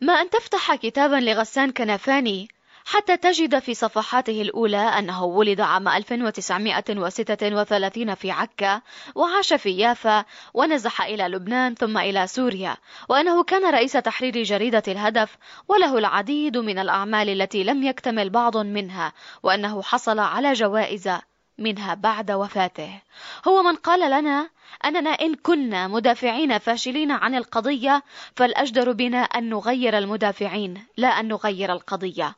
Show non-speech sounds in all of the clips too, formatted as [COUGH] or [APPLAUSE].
ما أن تفتح كتابا لغسان كنفاني حتى تجد في صفحاته الأولى أنه ولد عام 1936 في عكا وعاش في يافا ونزح إلى لبنان ثم إلى سوريا وأنه كان رئيس تحرير جريدة الهدف وله العديد من الأعمال التي لم يكتمل بعض منها وأنه حصل على جوائز منها بعد وفاته. هو من قال لنا أننا إن كنا مدافعين فاشلين عن القضية فالأجدر بنا أن نغير المدافعين لا أن نغير القضية.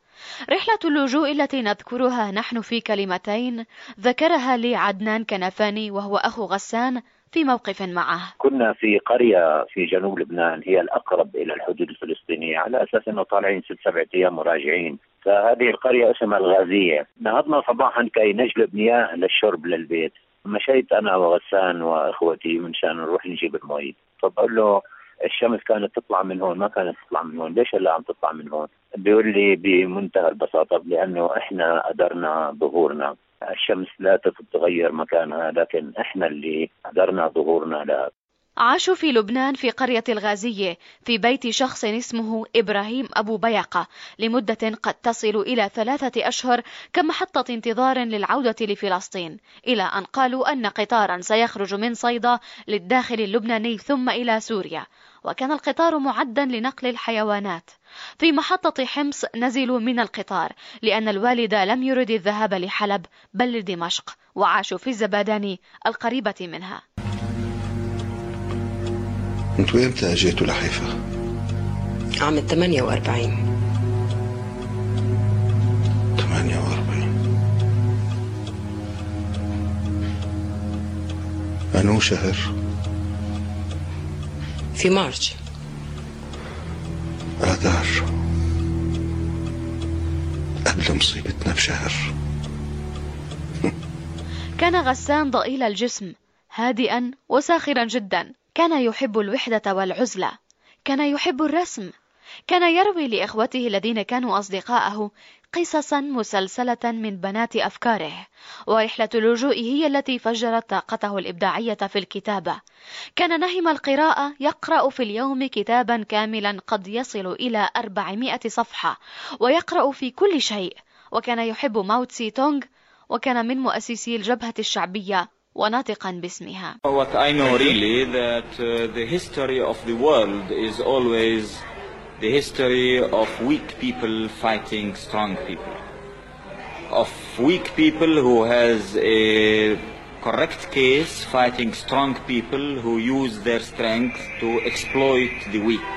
رحلة اللجوء التي نذكرها نحن في كلمتين ذكرها لي عدنان كنفاني وهو أخو غسان في موقف معه. كنا في قرية في جنوب لبنان هي الأقرب إلى الحدود الفلسطينية. على أساس أنه طالعين ست سبعة أيام مراجعين فهذه القرية اسمها الغازية. نهضنا صباحا كي نجلب مياه للشرب للبيت. مشيت أنا وغسان وإخوتي من شان نروح نجيب المي فبقول له الشمس كانت تطلع من هون ما كانت تطلع من هون. ليش هلا عم تطلع من هون؟ بيقول لي بمنتهى البساطة لأنه إحنا قدرنا ظهورنا. الشمس لا تتغير مكانها لكن إحنا اللي قدرنا ظهورنا لها. عاشوا في لبنان في قرية الغازية في بيت شخص اسمه إبراهيم أبو بيقة لمدة قد تصل إلى ثلاثة أشهر كمحطة انتظار للعودة لفلسطين إلى أن قالوا أن قطارا سيخرج من صيدا للداخل اللبناني ثم إلى سوريا وكان القطار معدا لنقل الحيوانات. في محطة حمص نزلوا من القطار لأن الوالد لم يرد الذهاب لحلب بل لدمشق وعاشوا في الزباداني القريبة منها. أنتوا إمتى اجيتوا لحيفا؟ عام 48 48 أنو شهر؟ في مارش. آذار. قبل مصيبتنا بشهر. [LAUGHS] كان غسان ضئيل الجسم هادئا وساخرا جدا. كان يحب الوحدة والعزلة كان يحب الرسم كان يروي لإخوته الذين كانوا أصدقاءه قصصا مسلسلة من بنات أفكاره ورحلة اللجوء هي التي فجرت طاقته الإبداعية في الكتابة. كان نهم القراءة يقرأ في اليوم كتابا كاملا قد يصل إلى أربعمائة صفحة ويقرأ في كل شيء. وكان يحب ماو تسي تونغ وكان من مؤسسي الجبهة الشعبية. وناطقا باسمها. What I know really that uh, the history of the world is always the history of weak people fighting strong people. Of weak people who has a correct case fighting strong people who use their strength to exploit the weak.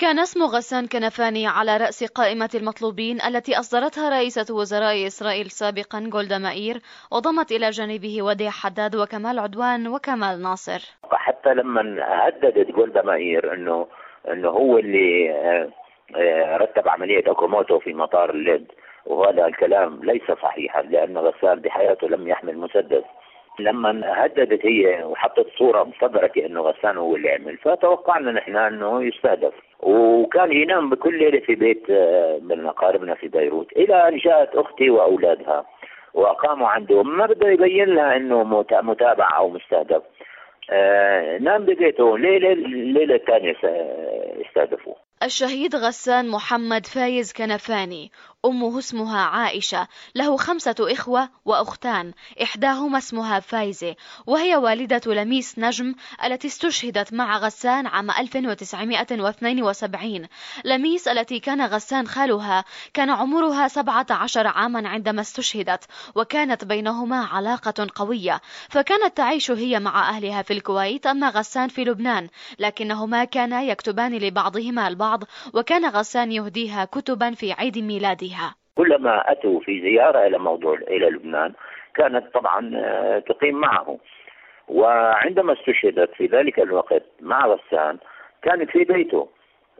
كان اسم غسان كنفاني على رأس قائمة المطلوبين التي أصدرتها رئيسة وزراء إسرائيل سابقا جولدا مائير وضمت إلى جانبه وديع حداد وكمال عدوان وكمال ناصر. حتى لما هددت جولدا مائير أنه أنه هو اللي آه، آه، رتب عملية أوكاموتو في مطار اللد وهذا الكلام ليس صحيحا لأن غسان بحياته لم يحمل مسدس. لما هددت هي وحطت صورة مفبركة انه غسان هو اللي عمل فتوقعنا نحن أنه يستهدف. وكان ينام بكل ليلة في بيت آه، من أقاربنا في بيروت إلى أن جاءت أختي وأولادها وأقاموا عنده. ما بده يبين لها أنه متابع أو مستهدف. آه نام ببيته. ليلة ليلة ثانية استهدفوه. الشهيد غسان محمد فايز كنفاني أمه اسمها عائشة له خمسة إخوة وأختان إحداهما اسمها فايزة وهي والدة لميس نجم التي استشهدت مع غسان عام 1972 لميس التي كان غسان خالها كان عمرها 17 عاما عندما استشهدت وكانت بينهما علاقة قوية. فكانت تعيش هي مع أهلها في الكويت أما غسان في لبنان لكنهما كانا يكتبان لبعضهما البعض وكان غسان يهديها كتبا في عيد ميلاده. بها كلما أتوا في زيارة إلى موضوع إلى لبنان كانت طبعا آه، تقيم معه وعندما استشهدت في ذلك الوقت مع غسان كانت في بيته.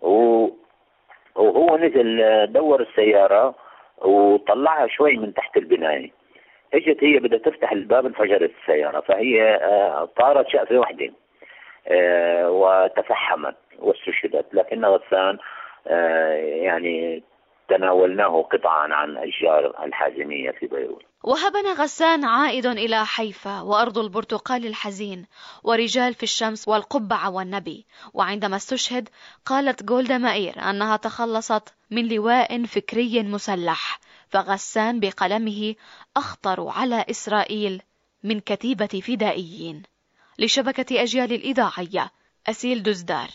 وهو نزل آه، دور السيارة وطلعها شوي من تحت البناية إجت هي بدها تفتح الباب انفجرت السيارة فهي آه، طارت شقفة واحدة وتفحمت واستشهدت. لكن غسان يعني تناولناه قطعا عن أشجار الحازمية في بيروت. وهبنا غسان عائد إلى حيفا وأرض البرتقال الحزين ورجال في الشمس والقبعة والنبي. وعندما استشهد قالت جولدا مائير أنها تخلصت من لواء فكري مسلح فغسان بقلمه أخطر على إسرائيل من كتيبة فدائيين. لشبكة أجيال الإذاعية أسيل دزدار